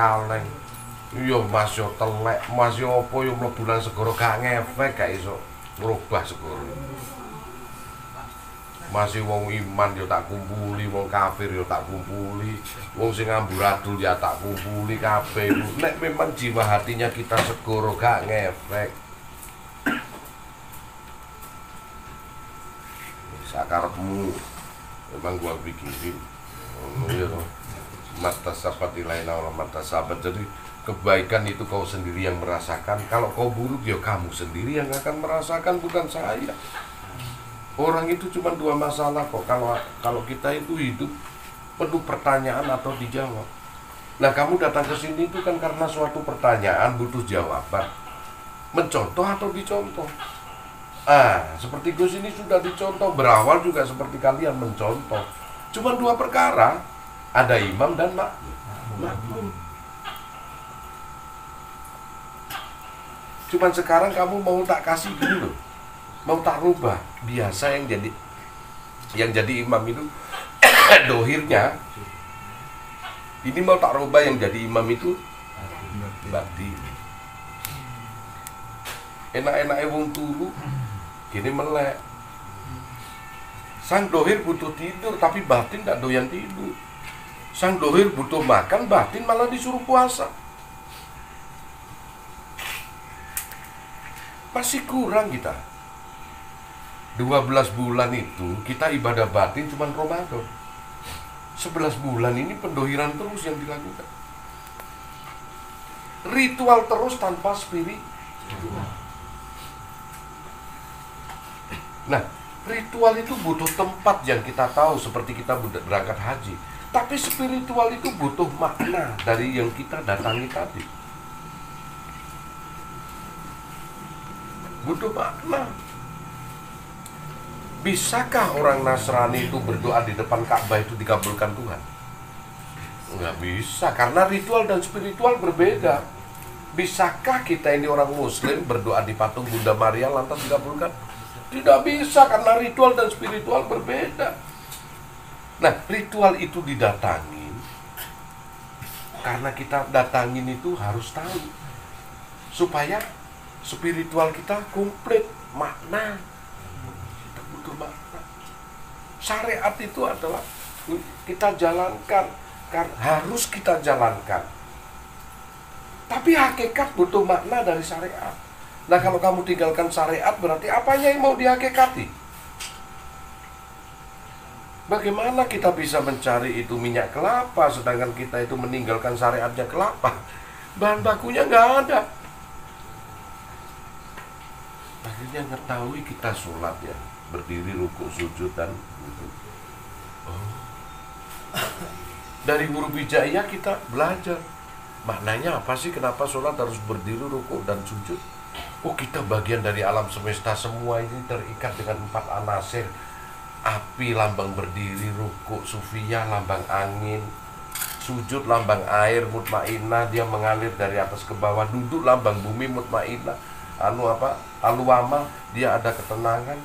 kaleng. Iya mas yo telek. Mas yo opo yo mlebu nang segoro gak ngefek gak iso ngrubah segoro masih wong iman yo tak kumpuli. Wong kafir yo tak kumpuli. Wong sing amburadul ya tak kumpuli kabeh. Nek memang jiwa hatinya kita segoro gak ngefek. Sakarepmu. Memang gua pikirin mata sahabat nilai orang mata sahabat jadi kebaikan itu kau sendiri yang merasakan kalau kau buruk ya kamu sendiri yang akan merasakan bukan saya Orang itu cuma dua masalah kok. Kalau kalau kita itu hidup penuh pertanyaan atau dijawab. Nah kamu datang ke sini itu kan karena suatu pertanyaan butuh jawaban. Mencontoh atau dicontoh. Ah, seperti Gus ini sudah dicontoh berawal juga seperti kalian mencontoh. Cuma dua perkara, ada imam dan mak. Makmum. Cuman sekarang kamu mau tak kasih dulu mau tak rubah. Biasa yang jadi yang jadi imam itu dohirnya. Ini mau tak rubah yang jadi imam itu? Bakti enak-enak wong turu gini melek. Sang dohir butuh tidur tapi batin tak doyan tidur sang dohir butuh makan batin malah disuruh puasa. Masih kurang kita. 12 bulan itu kita ibadah batin cuma Ramadan. 11 bulan ini pendohiran terus yang dilakukan. Ritual terus tanpa spirit. Nah ritual itu butuh tempat yang kita tahu seperti kita berangkat haji tapi spiritual itu butuh makna dari yang kita datangi tadi butuh makna Bisakah orang Nasrani itu berdoa di depan Ka'bah itu dikabulkan Tuhan? Nggak bisa, karena ritual dan spiritual berbeda. Bisakah kita ini orang Muslim berdoa di patung Bunda Maria lantas dikabulkan? Tidak bisa, karena ritual dan spiritual berbeda. Nah, ritual itu didatangin karena kita datangin itu harus tahu supaya spiritual kita komplit makna butuh makna. Syariat itu adalah kita jalankan, kan harus kita jalankan. Tapi hakikat butuh makna dari syariat. Nah kalau kamu tinggalkan syariat berarti apanya yang mau dihakikati? Bagaimana kita bisa mencari itu minyak kelapa sedangkan kita itu meninggalkan syariatnya kelapa? Bahan bakunya nggak ada. Akhirnya ngetahui kita sholat ya berdiri ruku sujud dan oh. dari huruf hijaiyah kita belajar maknanya apa sih kenapa sholat harus berdiri ruku dan sujud oh kita bagian dari alam semesta semua ini terikat dengan empat anasir api lambang berdiri ruku sufia lambang angin. Sujud lambang air mutmainah. Dia mengalir dari atas ke bawah. Duduk lambang bumi mutmainah. Anu apa? Aluama. Dia ada ketenangan.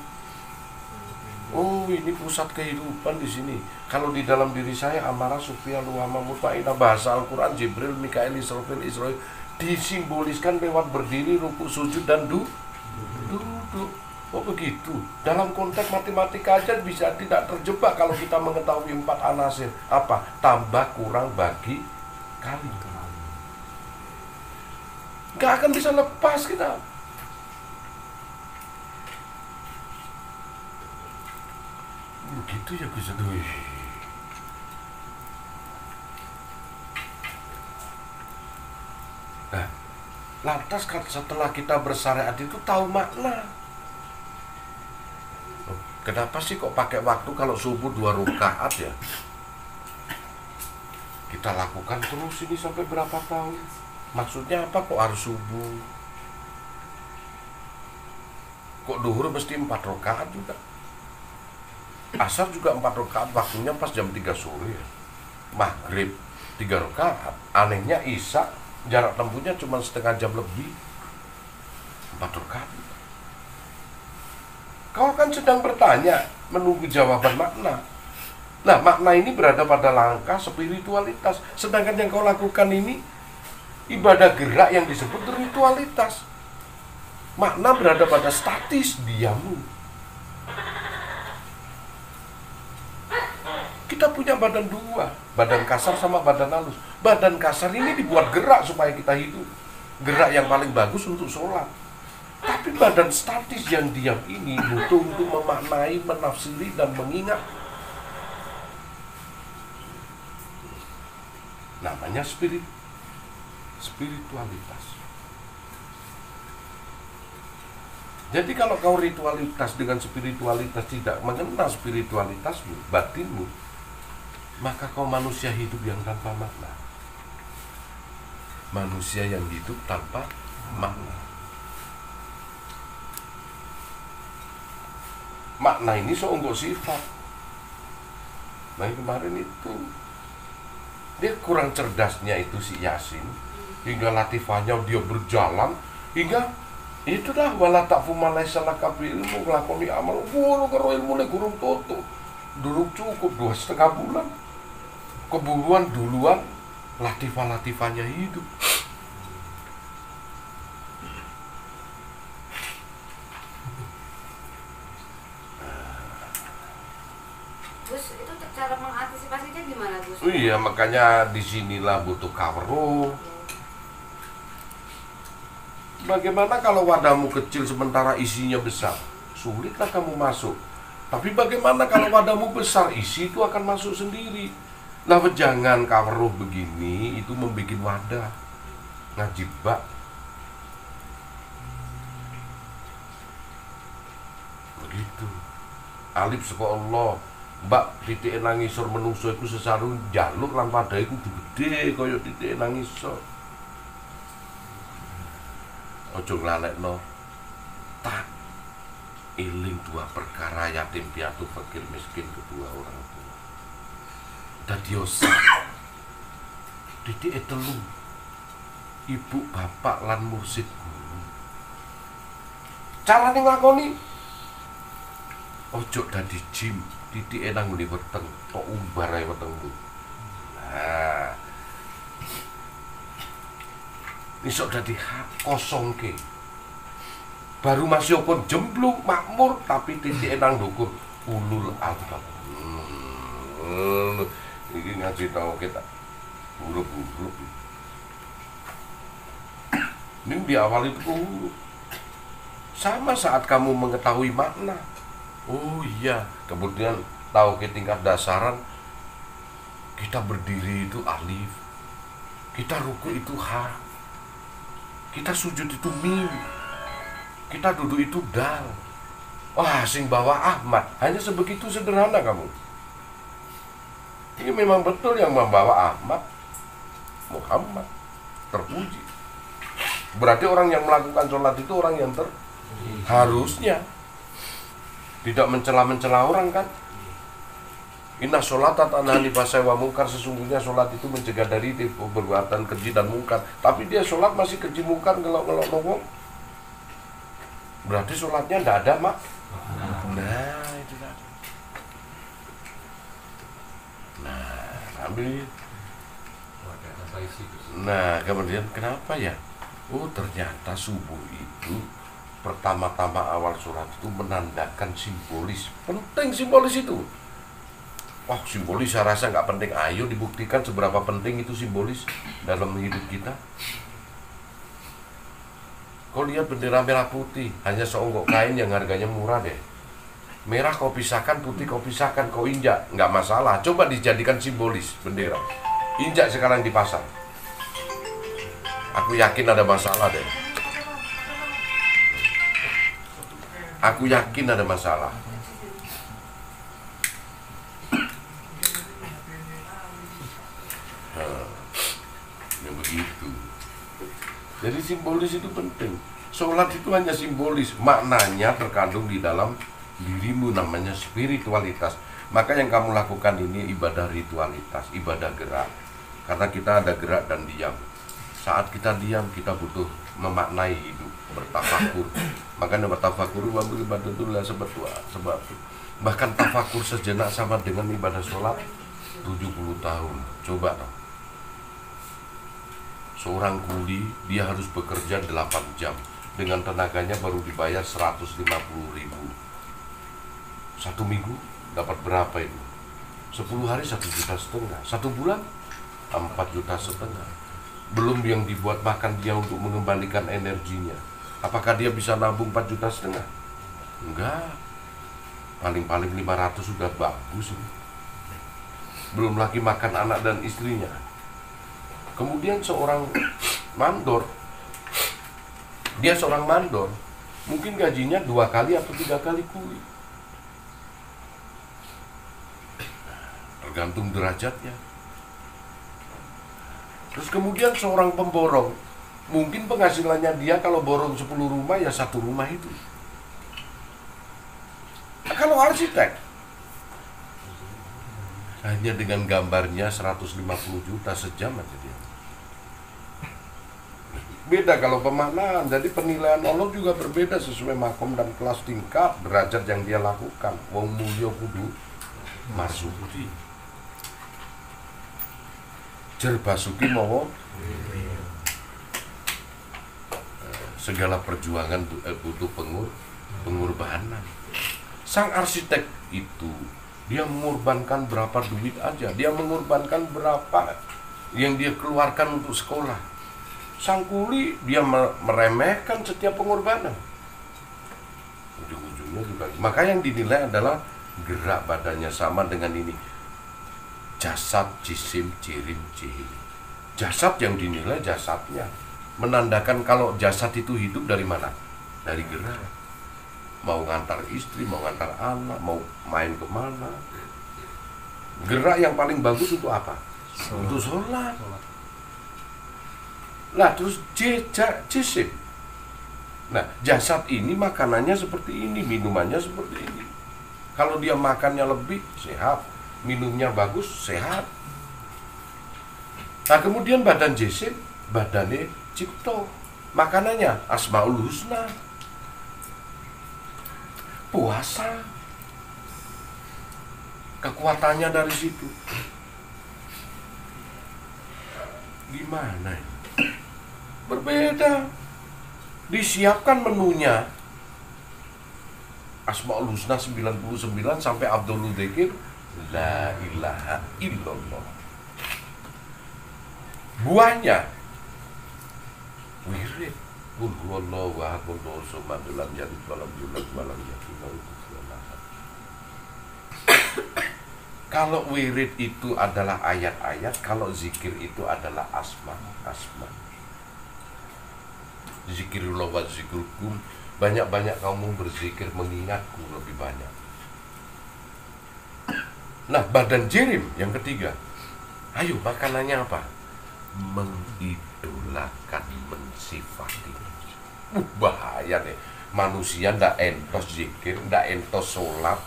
Oh, ini pusat kehidupan di sini. Kalau di dalam diri saya amarah, sufia, luama, mutmainah, bahasa Al-Quran, Jibril, Mikael, Israfil, Israel disimboliskan lewat berdiri, ruku, sujud dan du duduk. Oh begitu. Dalam konteks matematika aja bisa tidak terjebak kalau kita mengetahui empat anasir. Apa? Tambah, kurang, bagi, kali. Gak akan bisa lepas kita. begitu ya Gus Aduh. Nah, lantas setelah kita bersyariat itu tahu makna. Kenapa sih kok pakai waktu kalau subuh dua rakaat ya? Kita lakukan terus ini sampai berapa tahun? Maksudnya apa kok harus subuh? Kok duhur mesti empat rakaat juga? Asar juga empat rakaat waktunya pas jam 3 sore ya. Maghrib tiga rakaat. Anehnya Isya jarak tempuhnya cuma setengah jam lebih. Empat rakaat. Kau kan sedang bertanya, menunggu jawaban makna. Nah, makna ini berada pada langkah spiritualitas. Sedangkan yang kau lakukan ini ibadah gerak yang disebut ritualitas. Makna berada pada statis diamu. Kita punya badan dua, badan kasar sama badan halus. Badan kasar ini dibuat gerak supaya kita hidup. Gerak yang paling bagus untuk sholat tapi badan statis yang diam ini butuh untuk memaknai, menafsiri, dan mengingat. Namanya spirit, spiritualitas. Jadi kalau kau ritualitas dengan spiritualitas tidak mengenal spiritualitasmu, batinmu, maka kau manusia hidup yang tanpa makna. Manusia yang hidup tanpa makna. Makna ini seonggok sifat. Nah kemarin itu. Dia kurang cerdasnya itu si Yasin. Hingga latifahnya dia berjalan. Hingga itu dah wala tak fumalai salah kapi ilmu ngelakoni amal. Guru karo ilmu gurung toto dulu cukup dua setengah bulan. Keburuan duluan latifah latifahnya hidup Iya, makanya di sinilah butuh kawru. Bagaimana kalau wadahmu kecil sementara isinya besar? Sulitlah kamu masuk. Tapi bagaimana kalau wadahmu besar, isi itu akan masuk sendiri. Nah, jangan kawruh begini, itu membuat wadah. Ngajib bak. Begitu. Alif sekolah Allah Mbak titik nangisor menungso iku sesarung jaluk lan padha iku gede kaya titik nangisor. Ojo nglalekno tak iling dua perkara yatim piatu fakir miskin kedua orang tua. Dadi titik telu ibu bapak lan mursid guru. Carane ngakoni ojo dadi jim titik enang muni weteng? Kok umbar ae wetengku? Nah iso dadi kosong ke baru masih pun jemblung makmur tapi titik enang dukur ulul albab. Hmm. ini ngaji tahu kita. Huruf-huruf ini di awal itu sama saat kamu mengetahui makna oh iya kemudian tahu ke tingkat dasaran kita berdiri itu alif kita ruku itu ha kita sujud itu mim kita duduk itu dal. Wah sing bawa Ahmad hanya sebegitu sederhana kamu. Ini memang betul yang membawa Ahmad Muhammad terpuji. Berarti orang yang melakukan sholat itu orang yang ter harusnya tidak mencela-mencela orang kan? Inna sholat tanahani pasai wa mungkar. Sesungguhnya sholat itu mencegah dari perbuatan keji dan mungkar. Tapi dia sholat masih keji mungkar ngelok-ngelok ngomong Berarti sholatnya tidak ada mak? Nah itu tadi. Nah ambil. Nah kemudian kenapa ya? Oh ternyata subuh itu pertama-tama awal surat itu menandakan simbolis penting simbolis itu. Wah simbolis saya rasa nggak penting. Ayo dibuktikan seberapa penting itu simbolis dalam hidup kita. Kau lihat bendera merah putih hanya seonggok kain yang harganya murah deh. Merah kau pisahkan putih kau pisahkan kau injak nggak masalah. Coba dijadikan simbolis bendera. Injak sekarang di pasar. Aku yakin ada masalah deh Aku yakin ada masalah. Nah, begitu. Jadi simbolis itu penting. Sholat itu hanya simbolis, maknanya terkandung di dalam dirimu namanya spiritualitas. Maka yang kamu lakukan ini ibadah ritualitas, ibadah gerak. Karena kita ada gerak dan diam. saat kita diam kita butuh memaknai hidup bertafakur makanya bertafakur wabul ibadatullah sebab sebab bahkan tafakur sejenak sama dengan ibadah sholat 70 tahun. Coba dong. Seorang kuli dia harus bekerja 8 jam. Dengan tenaganya baru dibayar 150 ribu. Satu minggu dapat berapa itu 10 hari satu juta setengah. Satu bulan? 4 juta setengah. Belum yang dibuat makan dia untuk mengembalikan energinya apakah dia bisa nabung 4 juta setengah? Enggak. Paling-paling 500 sudah bagus belum lagi makan anak dan istrinya. Kemudian seorang mandor, dia seorang mandor, mungkin gajinya dua kali atau tiga kali kuli. Tergantung derajatnya. Terus kemudian seorang pemborong, mungkin penghasilannya dia kalau borong 10 rumah ya satu rumah itu. Kalau arsitek, hanya dengan gambarnya 150 juta sejam aja dia. Beda kalau pemaknaan. Jadi penilaian Allah juga berbeda sesuai makom dan kelas tingkat derajat yang dia lakukan. Wong mulya kudu masuki jer basuki mawa segala perjuangan eh, butuh pengur pengorbanan. Sang arsitek itu dia mengorbankan berapa duit aja. Dia mengorbankan berapa yang dia keluarkan untuk sekolah. Sang kuli dia meremehkan setiap pengorbanan. Ujung-ujungnya juga maka yang dinilai adalah gerak badannya sama dengan ini. Jasad jisim cirim cihim jasad yang dinilai jasadnya menandakan kalau jasad itu hidup dari mana? Dari gerak. Mau ngantar istri mau ngantar anak mau main ke mana gerak yang paling bagus untuk apa? Untuk sholat. Nah terus jejak jisim. Nah jasad ini makanannya seperti ini, minumannya seperti ini. Kalau dia makannya lebih sehat, minumnya bagus sehat. Nah kemudian badan jisim, badannya cipto, makanannya asmaul husna, puasa, kekuatannya dari situ. Gimana ini? Berbeda. Disiapkan menunya. Asmaul Husna 99 sampai Abdul Dzikir La ilaha illallah. Buahnya wirid. Qul huwallahu ahad, Allahu samad, lam yalid walam yulad walam yakul lahu. Kalau wirid itu adalah ayat-ayat, kalau zikir itu adalah asma, asma. Zikirullah wa zikrukum. Banyak-banyak kamu berzikir mengingatku lebih banyak. Nah badan jirim yang ketiga. Ayo makanannya apa mengidolakan mensifati. Uh, bahaya nih. Manusia ndak entos zikir ndak entos sholat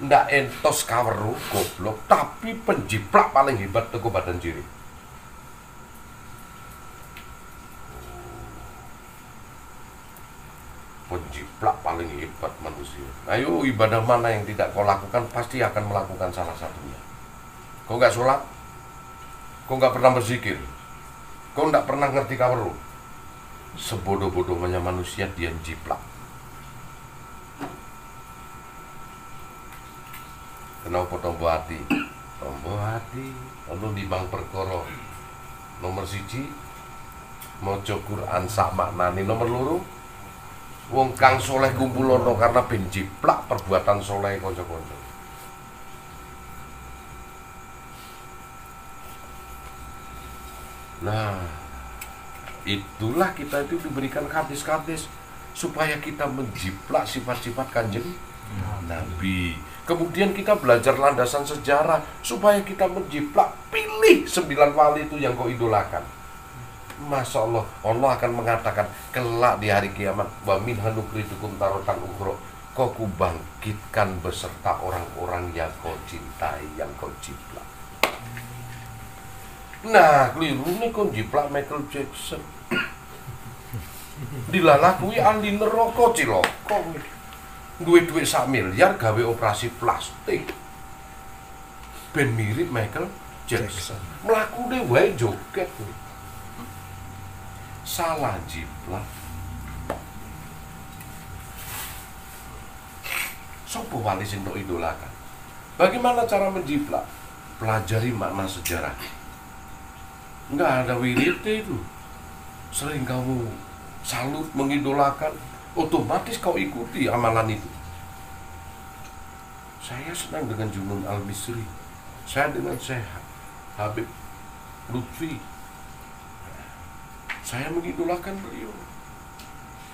ndak entos kaweru goblok. Tapi penjiplak paling hebat tuh badan jirim. Penjiplak paling hebat manusia. Ayo ibadah mana yang tidak kau lakukan pasti akan melakukan salah satunya. Kau nggak sholat, kau nggak pernah berzikir, kau nggak pernah ngerti kaweru. Sebodoh-bodohnya manusia dia jiplak. Kenapa tombo hati? Tombo hati, lalu di bang perkoro. Nomor siji, mau Quran sak maknani nomor luru Wong kang soleh kumpulono karena ben jiplak perbuatan soleh konco-konco. Nah, itulah kita itu diberikan hadis-hadis supaya kita menjiplak sifat-sifat kanjeng Nabi. Kemudian kita belajar landasan sejarah supaya kita menjiplak pilih sembilan wali itu yang kau idolakan. Masya Allah Allah akan mengatakan kelak di hari kiamat wa min hanukritukum tarotan ukhro kau kubangkitkan beserta orang-orang yang kau cintai yang kau ciplak Nah, keliru nih kon jiplak Michael Jackson. Dilalakui ahli neraka cilaka. Duwe-duwe sak miliar gawe operasi plastik. Ben mirip Michael Jackson. Mlakune wae joget. Salah jiplak. Sopo wali sing idolakan? Bagaimana cara menjiplak? Pelajari makna sejarah. Enggak ada wiridnya itu. Sering kamu salut mengidolakan, otomatis kau ikuti amalan itu. Saya senang dengan Junun Al-Misri. Saya dengan sehat. Habib Lutfi. Saya mengidolakan beliau.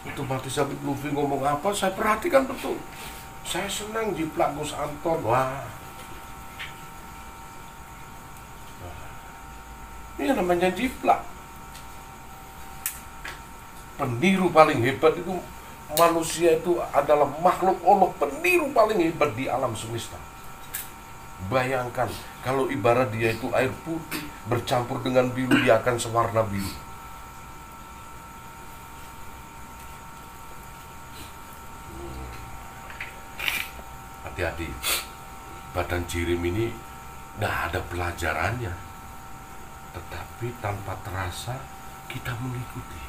Otomatis Habib Lutfi ngomong apa, saya perhatikan betul. Saya senang jiplak Gus Anton. Wah. Ini namanya jiplak. Peniru paling hebat itu manusia itu adalah makhluk Allah peniru paling hebat di alam semesta. Bayangkan kalau ibarat dia itu air putih bercampur dengan biru dia akan sewarna biru. hati-hati badan jirim ini tidak ada pelajarannya tetapi tanpa terasa kita mengikuti.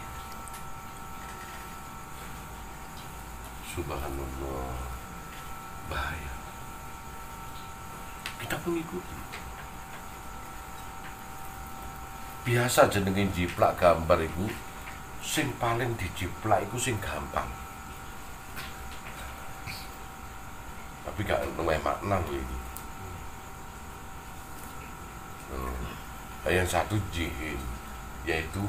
Subhanallah. Bahaya. Kita mengikuti. Biasa jenengin jiplak gambar itu sing paling dijiplak itu sing gampang. Tapi gak lumayan makna ini. Hmm. Yang satu jin yaitu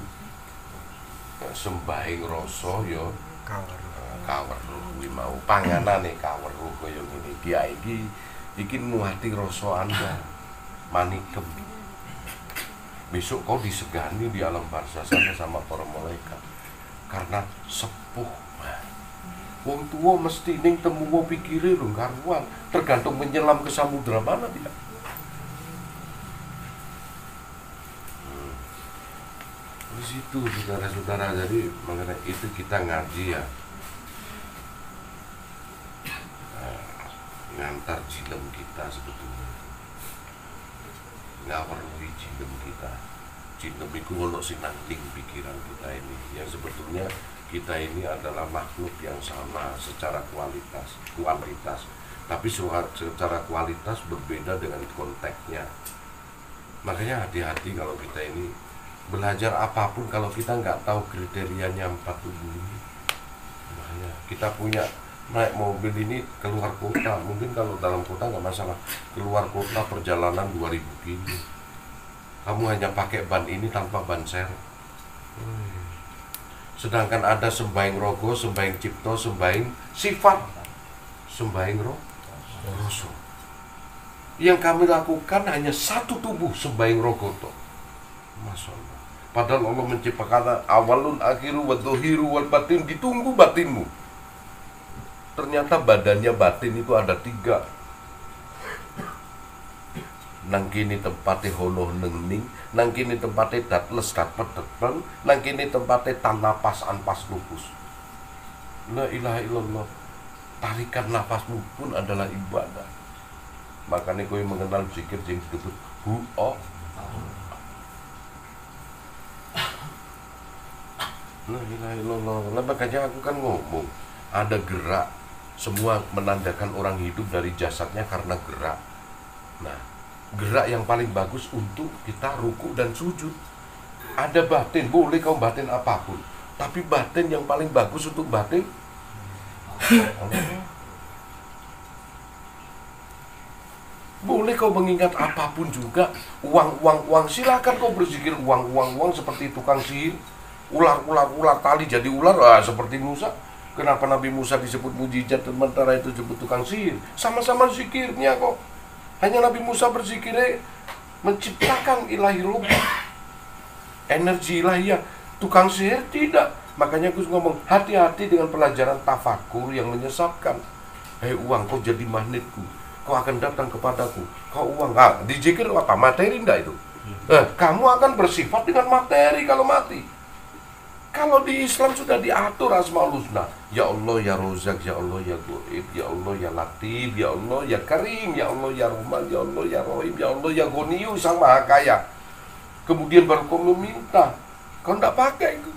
eh, sembaing rasa ya kaweruh kaweruh kuwi mau. Panganan nih kaweruh kaya ngene. Kiai iki iki nuhati rasa anda. Manikem. Besok kau disegani di alam barzah sana sama para malaikat. Karena sepuh Wong tua mesti ning temu mau pikire lho karuan, tergantung menyelam ke samudra mana dia. Hmm. Di situ saudara-saudara jadi mengenai itu kita ngaji ya. Nah, ngantar jinem kita sebetulnya. Ngawarui jinem kita. Jinem itu ono sinanding pikiran kita ini yang sebetulnya kita ini adalah makhluk yang sama secara kualitas kualitas tapi secara kualitas berbeda dengan konteksnya makanya hati-hati kalau kita ini belajar apa pun kalau kita nggak tahu kriterianya empat tubuh ini makanya kita punya naik mobil ini keluar kota mungkin kalau dalam kota nggak masalah keluar kota perjalanan 2000 kilo kamu hanya pakai ban ini tanpa ban serep Sedangkan ada sembaing rogo, sembaing cipto, sembaing sifat, sembaing roh, roso. Yang kami lakukan hanya satu tubuh sembaing rogo. Masya Allah. Padahal Allah menciptakan awalun akhiru wa dhuhiru wal batin. Ditunggu batinmu. Ternyata badannya batin itu ada tiga. Nang kini tempatnya holo nengning nang kini tempatnya datles dat pedeteng nang kini tempatnya tan napas anpas lupus. La ilaha illallah. Tarikan nafasmu pun adalah ibadah. Makanya kau mengenal zikir yang disebut hu La ilaha illallah nah, makanya aku kan ngomong ada gerak semua menandakan orang hidup dari jasadnya karena gerak. Nah gerak yang paling bagus untuk kita ruku dan sujud. Ada batin, boleh kau batin apa pun. Tapi batin yang paling bagus untuk batin? Boleh kau mengingat apa pun juga Uang, uang, uang Silakan kau berzikir uang, uang, uang Seperti tukang sihir Ular, ular, ular tali jadi ular ah, Seperti Musa Kenapa Nabi Musa disebut mujizat Sementara itu disebut tukang sihir Sama-sama zikirnya kok hanya Nabi Musa berzikir menciptakan ilahi lubang. Energi ilahiyah. Tukang sihir tidak. Makanya Gus ngomong, hati-hati dengan pelajaran tafakur yang menyesatkan. Hei uang, kau jadi magnetku. Kau akan datang kepadaku. Kau uang. Ah, dijikir apa? Materi enggak itu? Eh, kamu akan bersifat dengan materi kalau mati. Kalau di Islam sudah diatur asmaul husna. Ya Allah ya Rozak, ya Allah ya Goib, ya Allah ya Latif, ya Allah ya Karim, ya Allah ya Rahman, ya Allah ya Rohim, ya Allah ya Goniyu sang Maha Kaya. Kemudian baru kau meminta. Kau tidak pakai itu.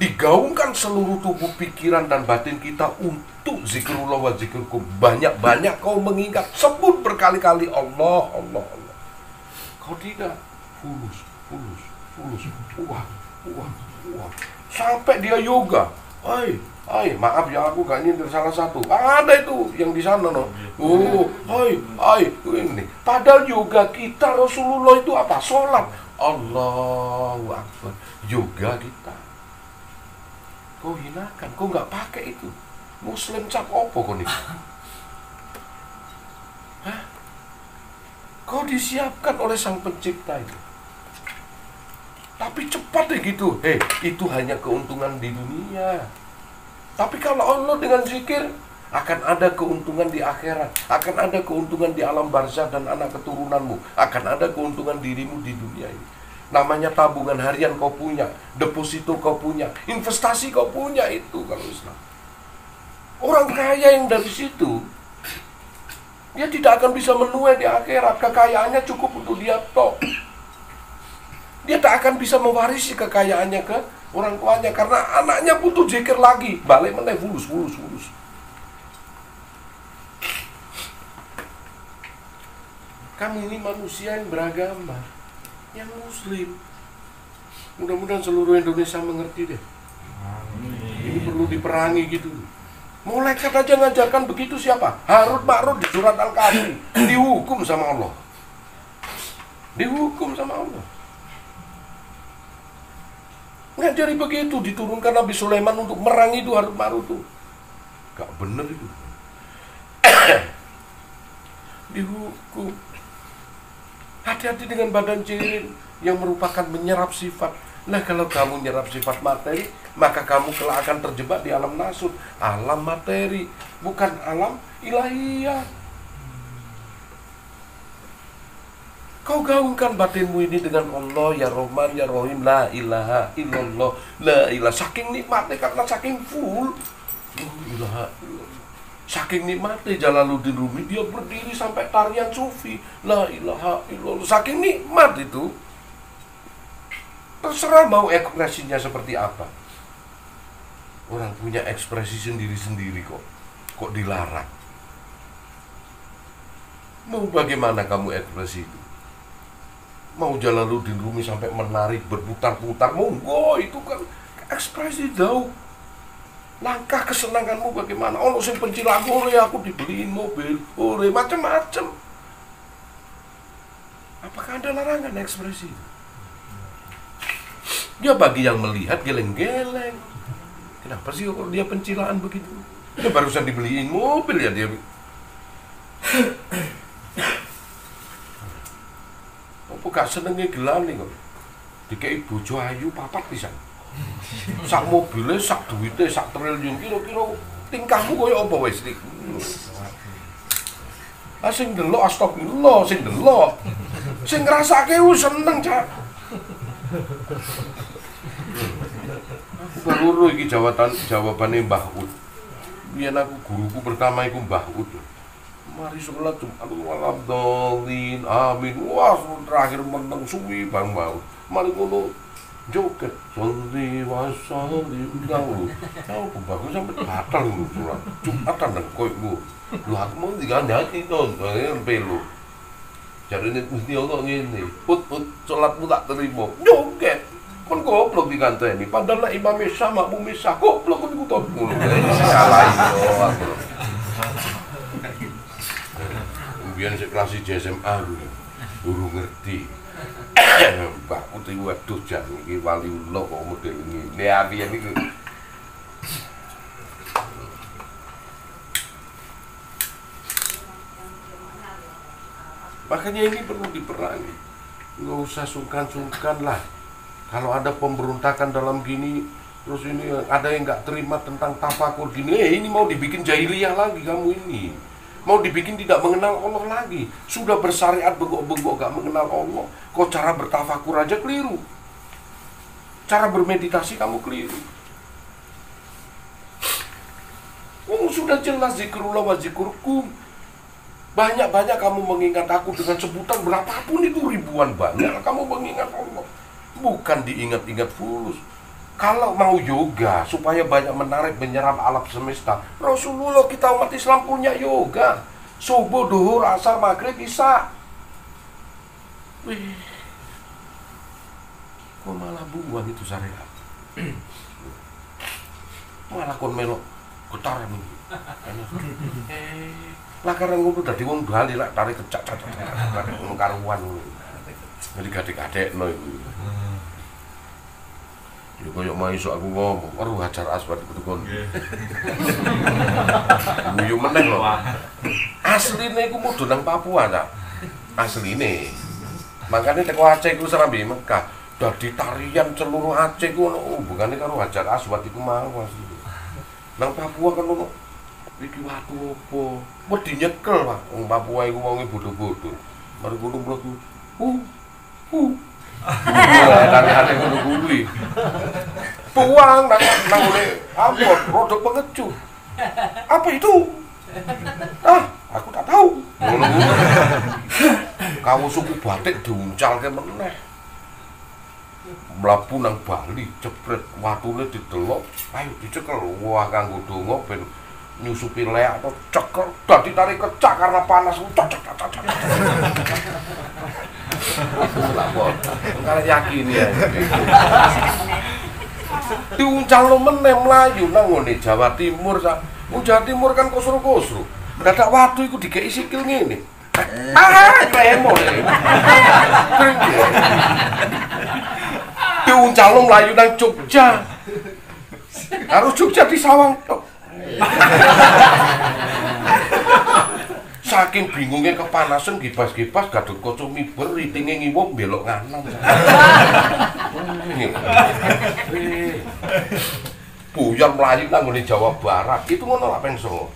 Digaungkan seluruh tubuh pikiran dan batin kita untuk zikrullah wa. Banyak-banyak kau mengingat. Sebut berkali-kali Allah, Allah, Allah. Kau tidak. Fulus, fulus, fulus. Wah, wah, wah. Sampai dia yoga. Hai, hai, maaf ya aku gak nyindir salah satu. Ada itu yang di sana no. Oh, hai, hai, ini. Padahal yoga kita Rasulullah itu apa? Sholat. Allahu Akbar. Yoga kita. Kau hinakan, kau nggak pakai itu. Muslim cap opo kau nih? Kau disiapkan oleh sang pencipta itu. Tapi cepat deh gitu. Hei, itu hanya keuntungan di dunia. Tapi kalau Allah dengan zikir akan ada keuntungan di akhirat, akan ada keuntungan di alam barzah dan anak keturunanmu, akan ada keuntungan dirimu di dunia ini. Namanya tabungan harian kau punya, deposito kau punya, investasi kau punya itu kalau Islam. Orang kaya yang dari situ dia tidak akan bisa menuai di akhirat, kekayaannya cukup untuk dia tok dia tak akan bisa mewarisi kekayaannya ke orang tuanya karena anaknya butuh zikir lagi. Balik meneh fulus fulus fulus kami ini manusia yang beragama yang muslim. Mudah-mudahan seluruh Indonesia mengerti deh. Ini perlu diperangi gitu. Malaikat aja ngajarkan begitu siapa? Harut Makrut di surat Al-Kahfi. Dihukum sama Allah. Dihukum sama Allah. Ngajari begitu diturunkan Nabi Sulaiman untuk merangi itu Harut Marut itu. Gak bener itu. Dihukum. Hati-hati dengan badan cirin yang merupakan menyerap sifat. Nah kalau kamu menyerap sifat materi, maka kamu kelak akan terjebak di alam nasut, alam materi, bukan alam ilahiyah. Kau gaungkan batinmu ini dengan Allah ya Rahman ya Rahim la ilaha illallah la ilah saking nikmatnya karena saking full. La ilaha saking nikmatnya Jalaluddin Rumi dia berdiri sampai tarian sufi. La ilaha illallah. Saking nikmat itu terserah mau ekspresinya seperti apa. Orang punya ekspresi sendiri-sendiri kok. Kok dilarang? Mau bagaimana kamu ekspresi itu mau Jalaluddin Rumi sampai menarik berputar-putar monggo itu kan ekspresi jauh. Langkah kesenanganmu bagaimana? Oh sing pencilan ore aku dibeliin mobil ore macam-macam apakah ada larangan ekspresi? Dia bagi yang melihat geleng-geleng. Kenapa sih kalau dia pencilaan begitu? Dia barusan dibeliin mobil ya dia Apa gak senenge gelane kok. Dikei bojo ayu papat pisan. Sak mobilnya, sak duitnya, sak triliun kira-kira tingkahmu kaya apa wis iki? Ah sing delok astagfirullah, sing delok. Sing ngrasake ku seneng, Cak. Aku baru iki jawaban jawabane Mbah Ud. Biyen aku guruku pertama iku Mbah Ud mari sholat Jumat. Walam dolin amin. Wah terakhir menang suwi bang mau mari ngono joget. Sholli wasalli dahulu tahu bagus sampai batal lu sholat. Jumatan dan koi lu lu aku mau diganti tuh kalian pelu. Jadi ini mesti Allah ini put put sholatmu tak terima. Joget. Kan goblok ini padahal imam sama makmum sah goblok kan ikut mulu salah itu biyen sik kelas 1 SMA guru ngerti. Mbak Putri waduh jan iki waliullah kok model ngene apian iku Makanya ini perlu diperangi Nggak usah sungkan-sungkan lah. Kalau ada pemberontakan dalam gini Terus ini ada yang nggak terima tentang tafakur gini Eh ini mau dibikin jahiliyah lagi kamu ini mau dibikin tidak mengenal Allah lagi. Sudah bersyariat bengkok-bengkok gak mengenal Allah. Kok cara bertafakur aja keliru? Cara bermeditasi kamu keliru. Oh, sudah jelas zikrullah wa zikrulkum banyak-banyak kamu mengingat aku dengan sebutan berapapun itu ribuan banyak kamu mengingat Allah. Bukan diingat-ingat fulus kalau mau yoga supaya banyak menarik menyerap alam semesta Rasulullah kita umat Islam punya yoga. Subuh duhur asar maghrib bisa. Kok malah buang itu syariat malah kon melok getaran ini. Eh lah karena ngono dadi wong bali lak tarik kecak ngono karuan. Jadi gadek-gadek no iku Ya kaya mau iso aku ngomong, aduh hajar aswad itu kon. Guyu meneh lho. Asline iku mudun nang Papua ta. Asline. Makanya teko Aceh iku serambi Mekah. Dadi tarian seluruh Aceh ku ono hubungane karo hajar aswad iku mau asline. Nang Papua kan ono iki watu opo? Wedi nyekel, Pak. Wong Papua iku wonge bodho-bodho. Mari kudu mlebu. Uh. Uh. Kami hati kudu kuwi. Tuang nang nang oleh ampun, rodok pengecu. Apa itu? Ah, aku tak tahu. Kamu suku batik diuncal ke meneh. Mlabu nang Bali, cepret watune didelok, ayo dicekel. Wah, kanggo donga ben nyusupi leak atau cekel dadi tarik kecak karena panas cocok cocok cocok Kalian yakin ya. Diuncal lo menem melayu nang ngene Jawa Timur sa. Jawa Timur kan kosro-kosro. Dadak waktu iku dikei sikil ngene. Ah, tremo deh. Diuncal lo melayu nang Jogja. Harus Jogja di Sawang tok. Saking bingungnya kepanasan gibas-gibas gadut kocok miber ritingnya ngiwok belok nganan buyar melayu nang Jawa Barat. Itu ngono lah pengso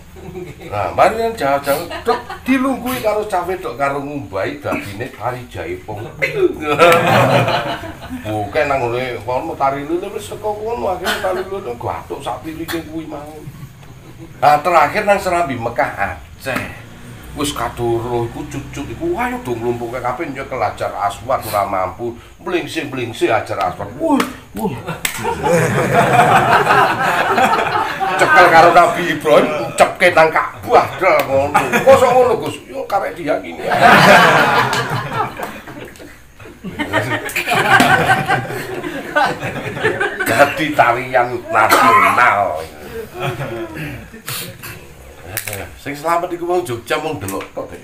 nah mari yang Jawa-Jawa dok dilunggui karo cawe dok karo ngumbai dadine tari jaipong bukan nang ngene kono tari lulu wis saka kono akhirnya tari lulu gatuk sak pilike kuwi mau. Nah terakhir nang Serambi Mekah Aceh wis kadoro iku cucuk iku ayo dong lumpuke kabeh yo kelajar aswat ora mampu. Blingsing-blingsing ajar aswat wuh wuh. Cekel karo Nabi Ibrahim cepke nang Ka'bah del ngono. Kosok ngono Gus? Yo karek diyakini. Jadi tarian nasional Sing selamat iku wong Jogja mung delok tok deh.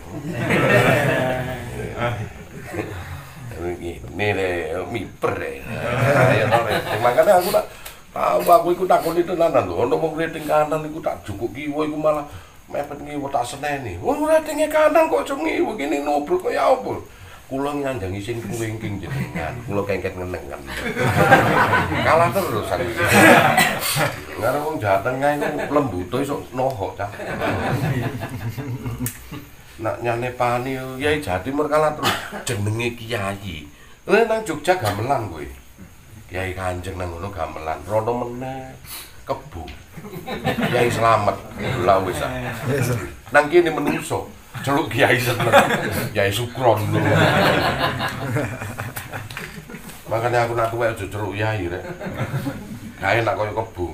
Ini le miper deh. Ya Makanya aku tak tahu aku ikut takon itu nanan lho. Ono wong rating kanan iku tak jukuk kiwa iku malah mepet ngiwo tak seneni. Wong ratingnya kanan kok cuma ngiwo gini nobrol kok ya apa? Kula nyanjangi sing kuwingking jenengan. Kula kengket ngenengan kalah terus aku. Ngarep wong Jawa Tengah iku lembuto iso nohok cah nak nyane pani Yai Jawa Timur kalah terus. Jenenge kiai. Lha nang Jogja gamelan kowe. Kiai Kanjeng nang ngono gamelan. Rono meneh. Kebu Kiai selamat. Lha wis nang kene menungso celuk kiai seneng kiai sukron dulu makanya aku nak tuwek aja celuk kiai rek gak enak kaya kebu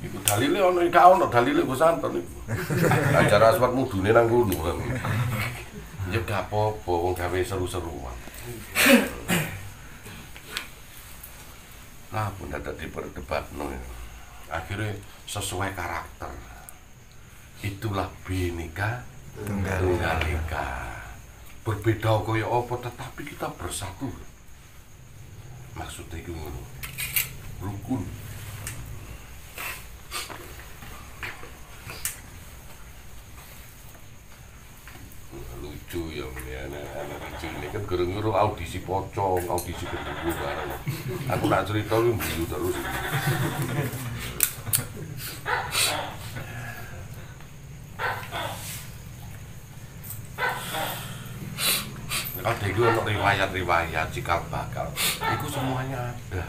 Iku dalile ono gak ono dalile Gus Anton iku. Ajar aswat mudune nang kono. Ya gak apa-apa wong gawe seru-seruan. Lah pun ada diperdebatno ya akhirnya sesuai karakter. Itulah binika tunggal ika berbeda kaya apa tetapi kita bersatu. Maksudnya itu rukun. Lucu ya anak-anak lucu ini kan gerung-gerung audisi pocong audisi kedua bareng. Aku nak cerita lu terus kalau dulu untuk riwayat-riwayat cikal bakal, itu semuanya ada.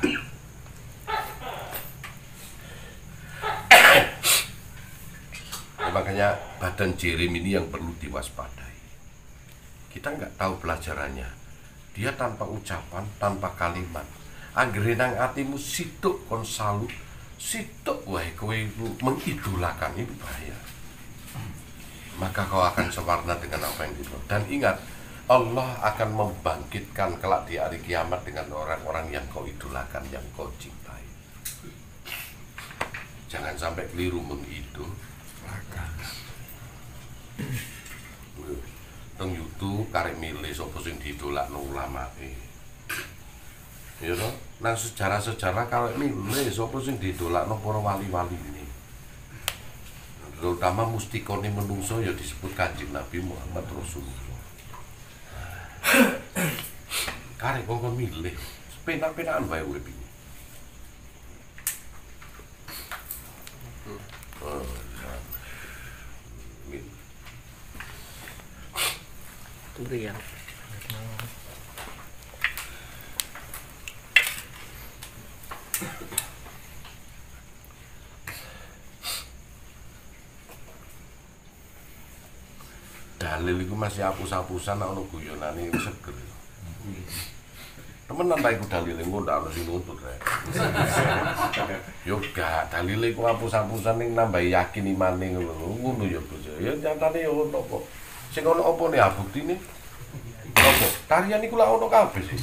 Ya, makanya badan Jerem ini yang perlu diwaspadai. Kita nggak tahu pelajarannya. Dia tanpa ucapan, tanpa kalimat. Anggerenang atimu siduk konsalu situk wae kowe mengidolakan itu bahaya maka kau akan sewarna dengan apa yang itu dan ingat Allah akan membangkitkan kelak di hari kiamat dengan orang-orang yang kau idolakan, yang kau cintai. Jangan sampai keliru mengidolakan. Teng YouTube karek milih sapa sing didolakno ulama e. Ya toh, nang sejarah-sejarah karek milih sapa sing didolakno para wali-wali ini. Terutama mustikone menungso ya disebut Kanjeng Nabi Muhammad Rasulullah. Karek kok milih, penak-penakan urip iki. Oh, Turian. Itu masih hapus-hapusan ana guyonane seger. Temenan ta iku dalil engko ndak ono sing nuntut rek. Yo gak dalil iku hapus-hapusan ning nambah yakin imane ngono. Ngono ya Bos. Ya nyatane yo ono kok. Sing ono apa ne buktine? Apa? Tarian iku lak ono kabeh sih.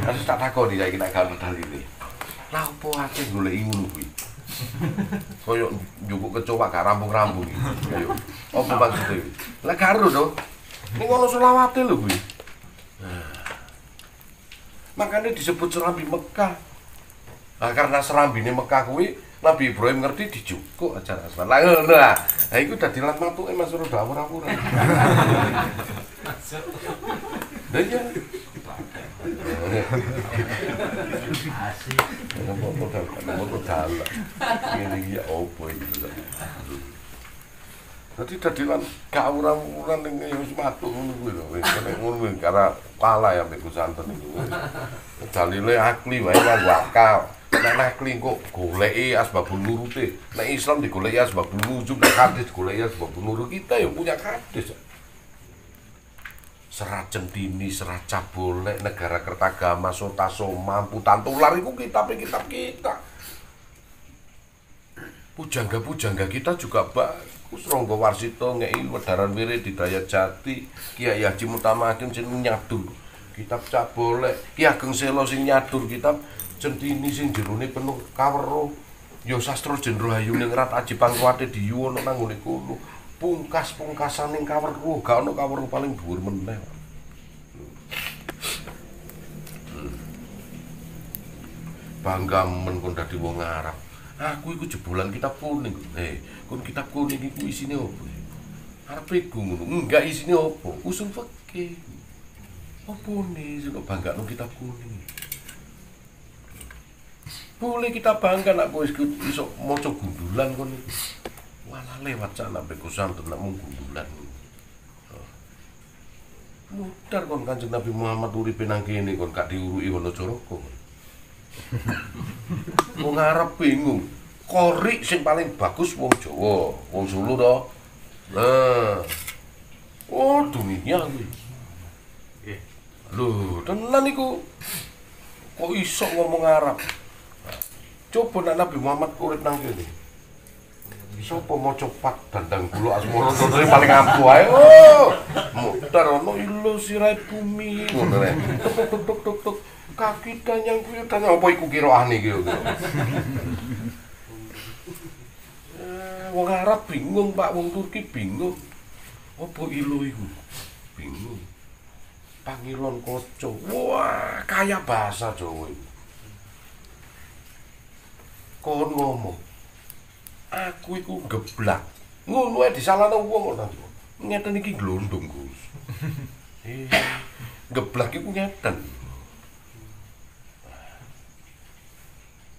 Harus tak takoni saiki nek gak ono dalile. Lah opo akeh goleki ngono kuwi? Koyo njupuk kecoa gak rampung-rampung iki. Ayo. Apa maksudnya? Lah karo to. Ning ono selawate lho kuwi. Makanya disebut serambi Mekah. Nah, karena serambi ini Mekah kuwi Nabi Ibrahim ngerti dijukuk acara asman. Lah ngono lah. Nah iku dadi lan matuke Mas Rodo. Lah iya. Asik. Apa-apa dalan, apa dalan. Ngene iki ya opo iki. Dadi dadi lan gak awur-awuran ning wis matu ngono kuwi lho. Wis nek ngono karena kalah ya mbek santen iku. Dalile akli wae nganggo akal. Nek akli kok goleki asbabun nurute. Nek Islam digoleki asbabun nuzul, nek hadis digoleki asbabun nurut kita ya punya hadis. Serat centini, serat cabolek, negara kertagama, sota soma, putan tular itu kitab-kitab kita. Pujangga-pujangga kita juga bagus. Ronggo Warsito, Ngei, Wedaran Wiri, Didayat Jati, Kiai Haji Mutamakin, sing nyadur. Kitab cabolek, Ki Ageng Selo sing nyadur kitab centini sing jerone penuh kawero. Yo sastra Jendro Hayu ning Rat Aji Pangkuwate diyuwono nang ngene kono. Pungkas-pungkasan ning kawero, gak ono kawero paling dhuwur meneh. Bangga men kon dadi wong Arab. Aku iku jebolan kitab kuning. Eh, kon kitab kuning iku isine opo? Arep iku ngono. Enggak isine opo? Usul fikih. Opo nih, sing bangga no kitab kuning. Boleh kita bangga nak kowe iso maca gundulan kon iku. Walah lewat sana beku santen nak mung gundulan. Mutar kon Kanjeng Nabi Muhammad uripe nang kene kon gak diuruki Wonocoroko. Wong Arab bingung. Korik sing paling bagus wong Jawa, wong Solo to. Nah. Oh, dunia kuwi. Lho, tenan iku. Kok iso ngomong Arab? Coba nak Nabi Muhammad urip nang kene. Sopo mau cepat dandang gula asmoro dodone paling ampuh ae. Oh, mutar ono ilo sirai bumi ngono rek. Tuk tuk tuk tuk tuk. Kaki danyang kuwi danyang apa iku kiroane iki yo. Eh, Wong Arab bingung, Pak, wong Turki bingung. Apa ilo iku? Bingung. Pangilon koco. Wah, kaya bahasa Jawa iku. Kon ngomong. Aku iku geblak. Ngono ae disalahno wong ora. Ngeten iki glondong, Gus. Eh, geblak iku ngeten.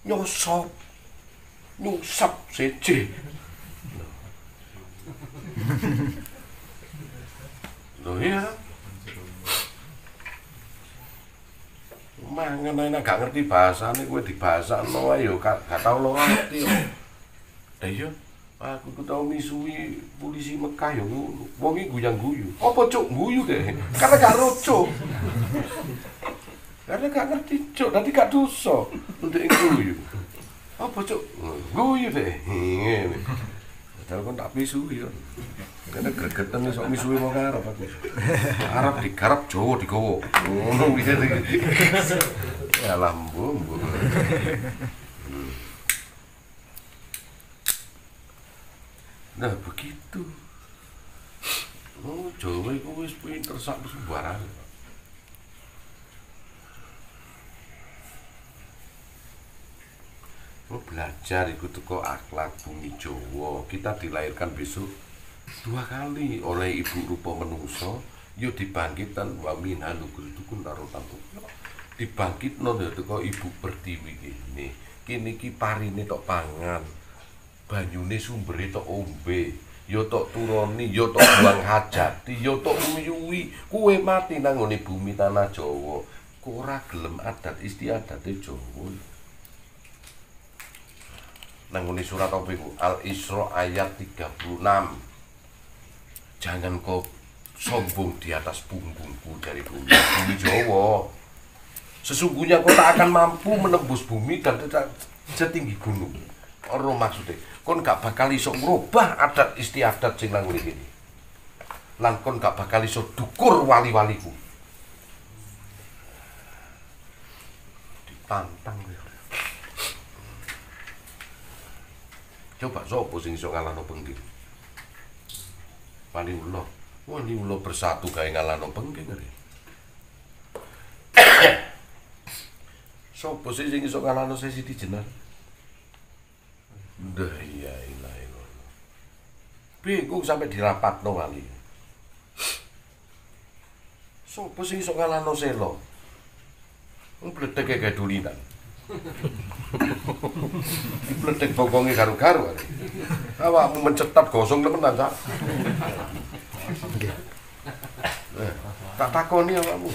Nyosop. Nyusap seje. Loh iya. mangan ae nek gak ngerti bahasane kowe dibahasano ae yo gak gak tau lo ngerti. Lah iya aku ku tau polisi Mekah yo ngono. Wong iki guyang-guyu. Apa cuk guyu deh? Karena gak roco. Karena gak ngerti cuk, nanti gak dosa untuk guyu. Apa cuk? Guyu deh. Ngene. Padahal kon tak misui yo. Karena gregetan sok misui mau Arab aku. Arab digarap Jawa digowo. Ngono piye iki. Ya lambung. Nah begitu. Oh, Jawa itu wis pinter sak sembarang. Oh, belajar itu teko akhlak bumi Jawa. Kita dilahirkan besok dua kali oleh ibu rupa menungso yo dibangkitan wa minha narotan dibangkit no ya teko ibu pertiwi kene kene iki parine tok pangan banyune sumbere tok ombe yo tok turoni yo tok buang hajati yo tok nguyuwi kuwe mati nang ngone bumi tanah Jawa. Kok ora gelem adat istiadat Jawa? Nang ngene surat apa Al Isra ayat 36 jangan kau sombong di atas punggungku dari bumi bumi Jawa. Sesungguhnya kau tak akan mampu menembus bumi dan tidak setinggi gunung orang maksudnya kau gak bakal iso merubah adat istiadat sing nang ngene iki lan kau gak bakal iso dukur wali-waliku ditantang coba sopo sing iso ngalahno penggil Wali ulo. Wali ulo bersatu kayak ngalano pengging ngeri. Sopo sih sing iso ngalano sesi di jenar? Dah iya ilah ilah. Bingung sampai dirapat no wali. Sopo sih iso ngalano selo? Mbledek kayak dulinan. Mbledek bokongnya garu-garu. Awakmu mencetat gosong temenan, Cak. Eh, tak takoni awakmu.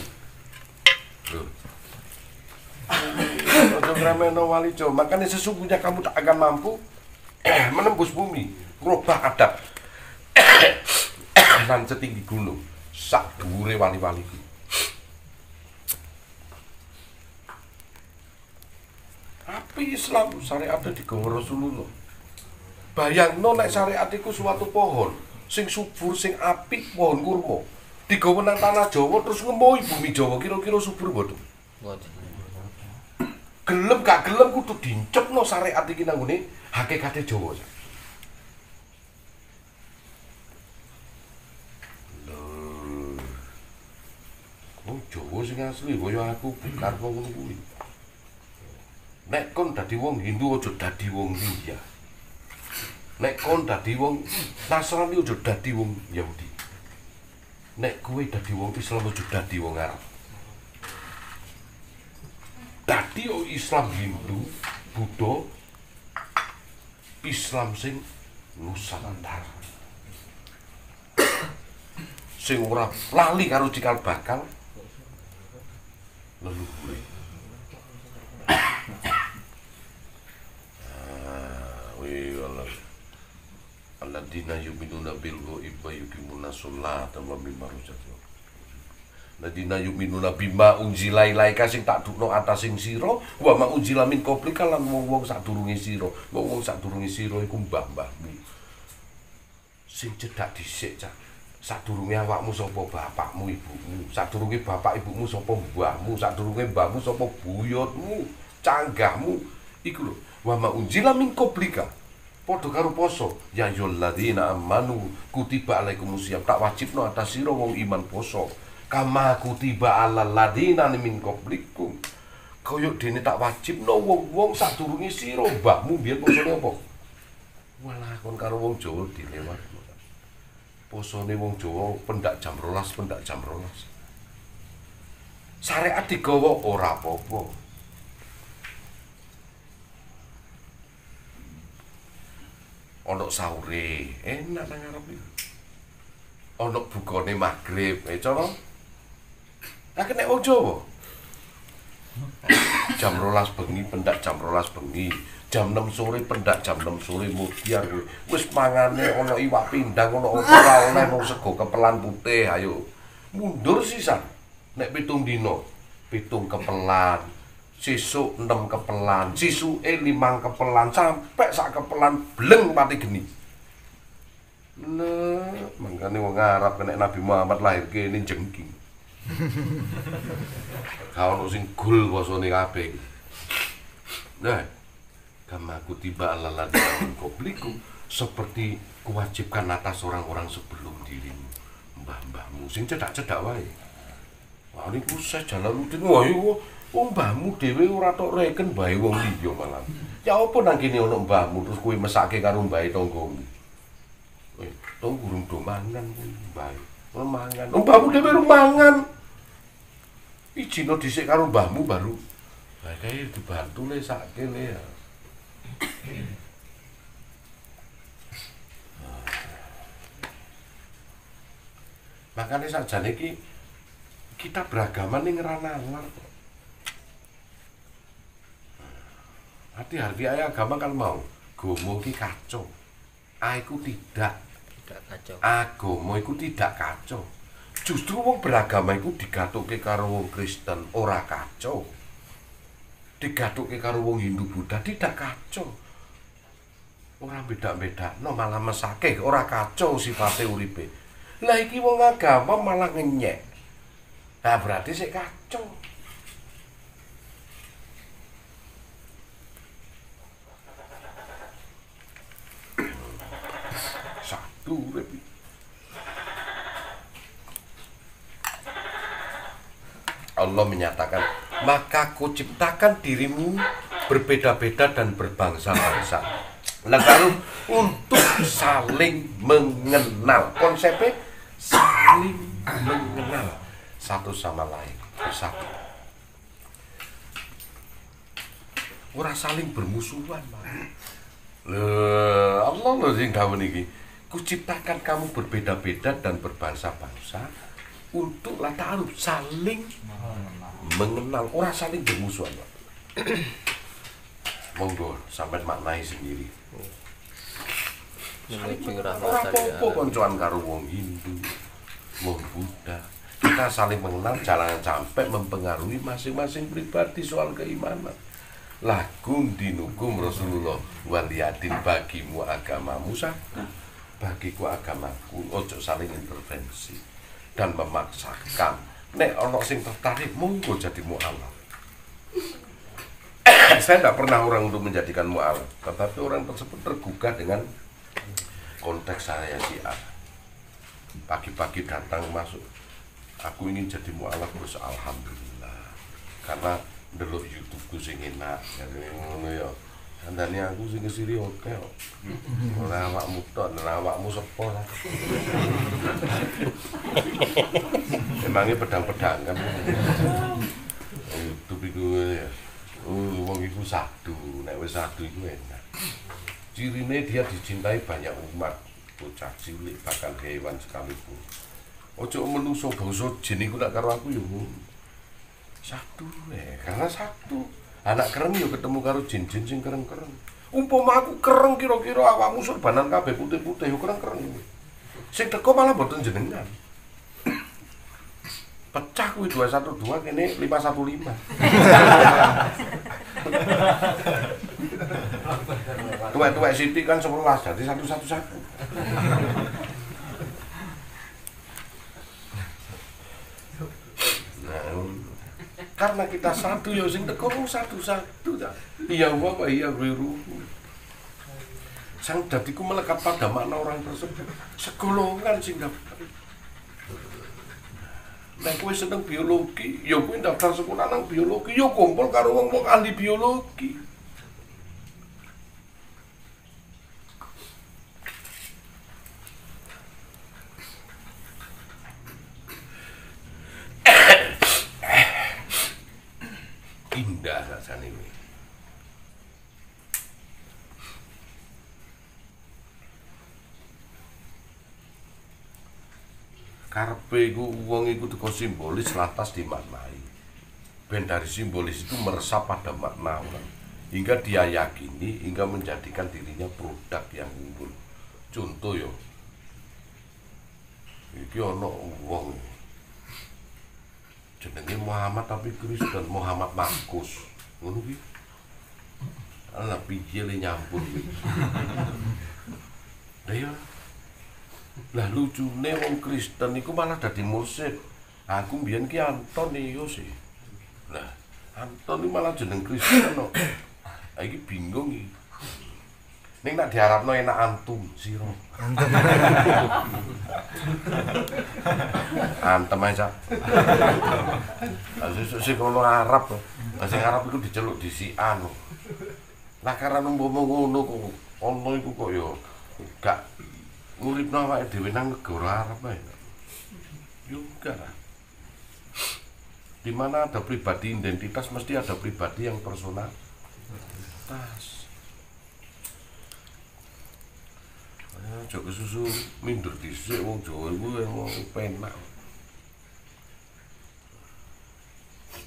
Loh. Ojo ngremehno wali jo. Makanya sesungguhnya kamu tak akan mampu menembus bumi, merubah adat. Dan setinggi gunung, sak dhuwure wali-waliku. Tapi Islam syariatnya digawa Rasulullah. Bayangno nek syariat iku suatu pohon sing subur sing apik pohon kurma. Digawa nang tanah Jawa terus ngemohi bumi Jawa kira-kira subur boten. Boten. Gelem gak gelem kudu dincepno syariat iki nang ngene hakikate Jawa. Wong Jawa sing asli kaya aku bukan wong ngono. Nek kon dadi wong Hindu aja dadi wong liya. Nek kon dadi wong Nasrani aja dadi wong Yahudi. Nek kowe dadi wong Islam aja dadi wong Arab. Dadi Islam Hindu, Buddha, Islam sing Nusantara. sing ora lali karo cikal bakal leluhure. wala alladzina yu'minuna bil ghaib wa yuqimuna sholata wa mimma razaqnahum Alladzina yu'minuna bima unzila ilaika sing tak dukno atas sing sira wa ma unzila min qablika lan wong-wong sadurunge sira wong-wong sadurunge sira iku mbah-mbahmu sing cedak dhisik cak sadurunge awakmu sapa bapakmu ibumu sadurunge bapak ibumu sapa mbahmu sadurunge mbahmu sapa buyutmu canggahmu iku lho wa ma unzila min qablika padha karo poso ya ayyuhalladzina amanu kutiba alaikumusiyam tak wajibno atas sira wong iman poso kama kutiba alal ladina min qablikum kaya dene tak wajibno wong-wong sadurunge sira mbahmu biyen posone apa? Walah kon karo wong Jawa dilewatno posone wong Jawa pendak jam rolas pendak jam rolas. Syariat digawa ora apa-apa. Ono sahure enak nang ngarep iki ono bukane magrib eh cara Lah nek wong Jawa jam rolas bengi pendak jam rolas bengi. Jam 6 sore pendak jam 6 sore mudiar kowe wis mangane ana iwak pindang ana apa ora oleh mung sego kepelan putih ayo. Mundur sisan nek pitung dino pitung kepelan sisuk enam kepelan sisuke limang kepelan sampai sak kepelan bleng mati geni. Nah, makanya wong Arab kena Nabi Muhammad lahir kene jengking. Kau ono sing gul posone kabeh. Nah, kama tiba ala ladang kobliku seperti kewajibkan atas orang-orang sebelum dirimu mbah-mbahmu. Sing cedak-cedak wae. Wah niku saya jalan rutin. Wah iku wong mbahmu dhewe ora tok reken bae wong liya malah ya apa nang kene ono mbahmu terus kuwi mesake karo mbahe tanggamu eh tong gurung do mangan kuwi mbahe mangan oh, mbahmu dhewe ora mangan ijino dhisik karo mbahmu baru Nah, kayak dibantu le sak kene ya. Makanya saja ki kita beragama nih ngeranalar kok. Hati-hati ayah agama kan mau gomo ki kacau. Aku tidak Agama iku tidak kacau. Justru wong beragama iku digatuke karo wong Kristen ora kacau. Digatuke karo wong Hindu Buddha tidak kacau. Ora beda-beda, no malah mesake ora kacau sifate uripe. Lah iki wong agama malah ngenyek. Nah berarti sik kacau. Iki. Allah menyatakan, maka kuciptakan dirimu berbeda-beda dan berbangsa-bangsa. Nah kalau untuk saling mengenal, konsepnya saling mengenal satu sama lain bersatu. Ora saling bermusuhan. Lho, Allah lho sing dawuh niki. Kuciptakan kamu berbeda-beda dan berbangsa-bangsa untuk la ta'aruf saling mengenal. Orang saling bermusuhan Pak. monggo sampai maknai sendiri. Yang sing ora ora tadi apa-apa koncoan karo wong Hindu wong Buddha. Kita saling mengenal jangan sampai mempengaruhi masing-masing pribadi soal keimanan. Lakum dinukum Rasulullah waliyadin bagimu agamamu satu bagiku agamaku ojo saling intervensi dan memaksakan. Nek ono sing tertarik monggo jadi mualaf. Saya tidak pernah orang untuk menjadikan mualaf tetapi orang tersebut tergugah dengan konteks saya si A pagi-pagi datang masuk aku ingin jadi mualaf terus alhamdulillah. Karena delok YouTube ku sing enak ngono ya Andane aku sing kesiri oke kok. Ora awakmu tok, ora awakmu sepo lah. Emangnya pedang-pedang kan. YouTube iku ya. Oh, wong iku sadu, nek wis sadu iku enak. Cirine dia dicintai banyak umat, bocah cilik bahkan hewan sekalipun. Ojo menungso bangsa jin iku nak karo aku yo. Satu eh, karena satu. Anak kereng yo ketemu karo jin-jin sing kereng-kereng. Umpama aku kereng kira-kira awakmu surbanan kabeh putih-putih yo kereng-kereng. Sing teko malah mboten jenengan. Pecah kuwi 212 kene 515. Tuwek-tuwek Siti kan 11 jadi 111. Nah, karena kita satu ya sing teko satu-satu ta. Iya wa wa iya wiru. Sang dadiku melekat pada makna orang tersebut. Segolongan sing daftar. Nek kowe seneng biologi, ya kowe daftar sekolah nang biologi, ya kumpul karo wong-wong ahli biologi. Rasane ini. Karepe iku wong iku teko simbolis lantas dimaknai. Ben dari simbolis itu meresap pada makna orang. Hingga dia yakini, hingga menjadikan dirinya produk yang unggul. Contoh yo, iki ono wong jenenge Muhammad tapi Kristen Muhammad Markus ngono ki ala piye le nyampur lah ya lah lucune wong Kristen iku malah dadi mursid. Aku mbiyen ki Antonius sih. Lah Anton malah jeneng Kristen no. Ah, iki bingung iki Ning nak diharapno enak antum sira. Antem aja. Sesuk sing ngono Arab. Lah sing Arab iku diceluk disian. Lah karena umpama ngono kok ono iku kok ya gak nguripno awake dhewe nang negara Arab ae. Yo enggak lah. Di mana ada pribadi identitas mesti ada pribadi yang personal. Tas. Aja kesusu minder dhisik wong Jawa iku emang penak.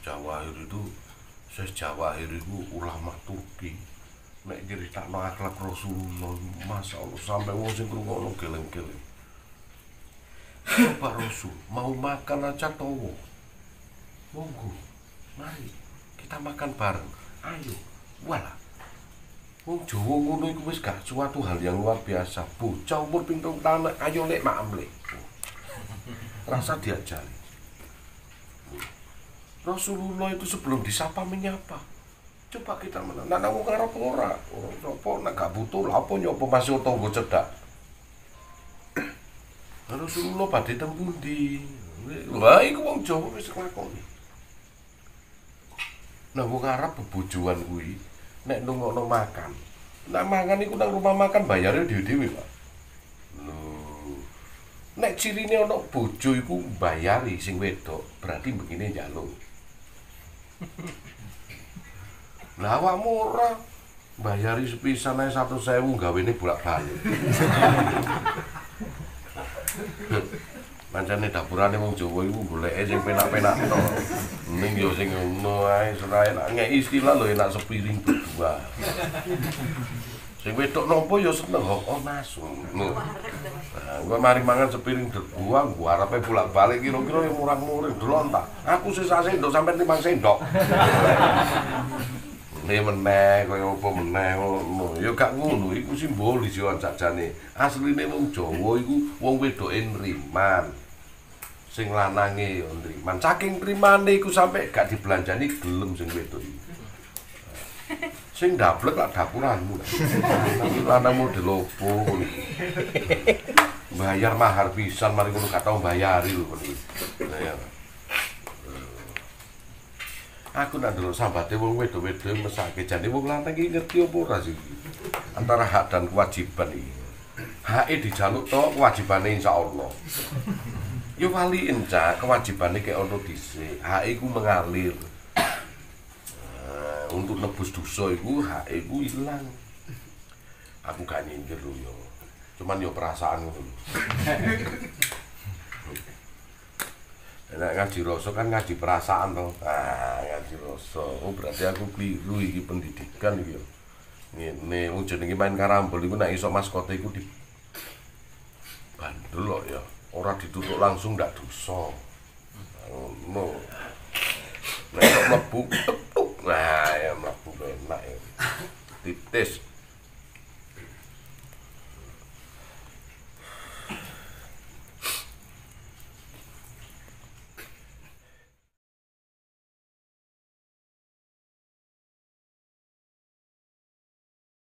Jawahir itu Syekh Jawahir itu ulama Turki. Nek nyeritakno akhlak Rasulullah, Masya Allah sampai wong sing ngrungokno geleng-geleng. Coba Rasul mau makan aja towo. Monggo, mari kita makan bareng. Ayo, walah. Wong Jawa ngono iku wis gak suatu hal yang luar biasa. Bocah umur pitung tahun ayo lek maem lek. Rasa diajari. Rasulullah itu sebelum disapa menyapa. Coba kita menang. Nah, nang ngarep ora. Ora sapa nek gak butuh lha apa nyopo masih tangga cedak. Rasulullah badhe teng pundi? Wah, iku wong Jawa wis nglakoni. Nah, wong Arab bebojoan kuwi nek nungokno makan. Nek mangan iku nang rumah makan bayarnya dhewe-dhewe, Pak. Lho. Nek cirine ana bojo iku bayari sing wedok, berarti begini njaluk. Lah awakmu ora bayari sepisan ae 100.000 gawene bolak-balik. Mancane dapurane wong Jawa iku goleke sing penak-penak to. Ning yo sing ngono ae serae nak ngeki istilah lho enak sepiring berdua. Sing wedok nopo yo seneng kok oh nasu. Ngono. Nah, gua mari mangan sepiring berdua, gua arepe bolak-balik kira-kira yang murah-murah delon ta. Aku sisa sendok sampai 5 sendok. Ini meneh, kaya apa meneh ngono. Ya gak ngono, iku simbolis yo jajane. Asline wong Jawa iku wong wedoke nriman. Sing lanange yo nriman. Saking nrimane iku sampe gak dibelanjani gelem sing wedok iku. Sing ndablek lak dapuranmu. Lanangmu ngono. Bayar mahar pisan mari ngono gak tau bayari lho ngono. Bayar. Aku nak dulu sambate wong wedo-wedo mesake jane wong lanang iki ngerti apa ora sih? Antara hak dan kewajiban iki. Hake dijaluk to kewajibane insyaallah. Yo waliin cak kewajibane kayak ono dhisik. Hake iku mengalir. Nah, untuk nebus dosa iku hake iku ilang. Aku gak nyindir lho yo. Cuman yo perasaan lho. Nek ngaji rasa kan ngaji perasaan to. Ah, ngaji rasa. Oh, berarti aku keliru iki pendidikan iki. Ngene, wong jenenge main karambol iku nek iso maskote iku di bandel kok ya. Ora ditutuk langsung ndak dosa. Ngono. Nek mlebu. Nah, ya mlebu enak ya. Titis.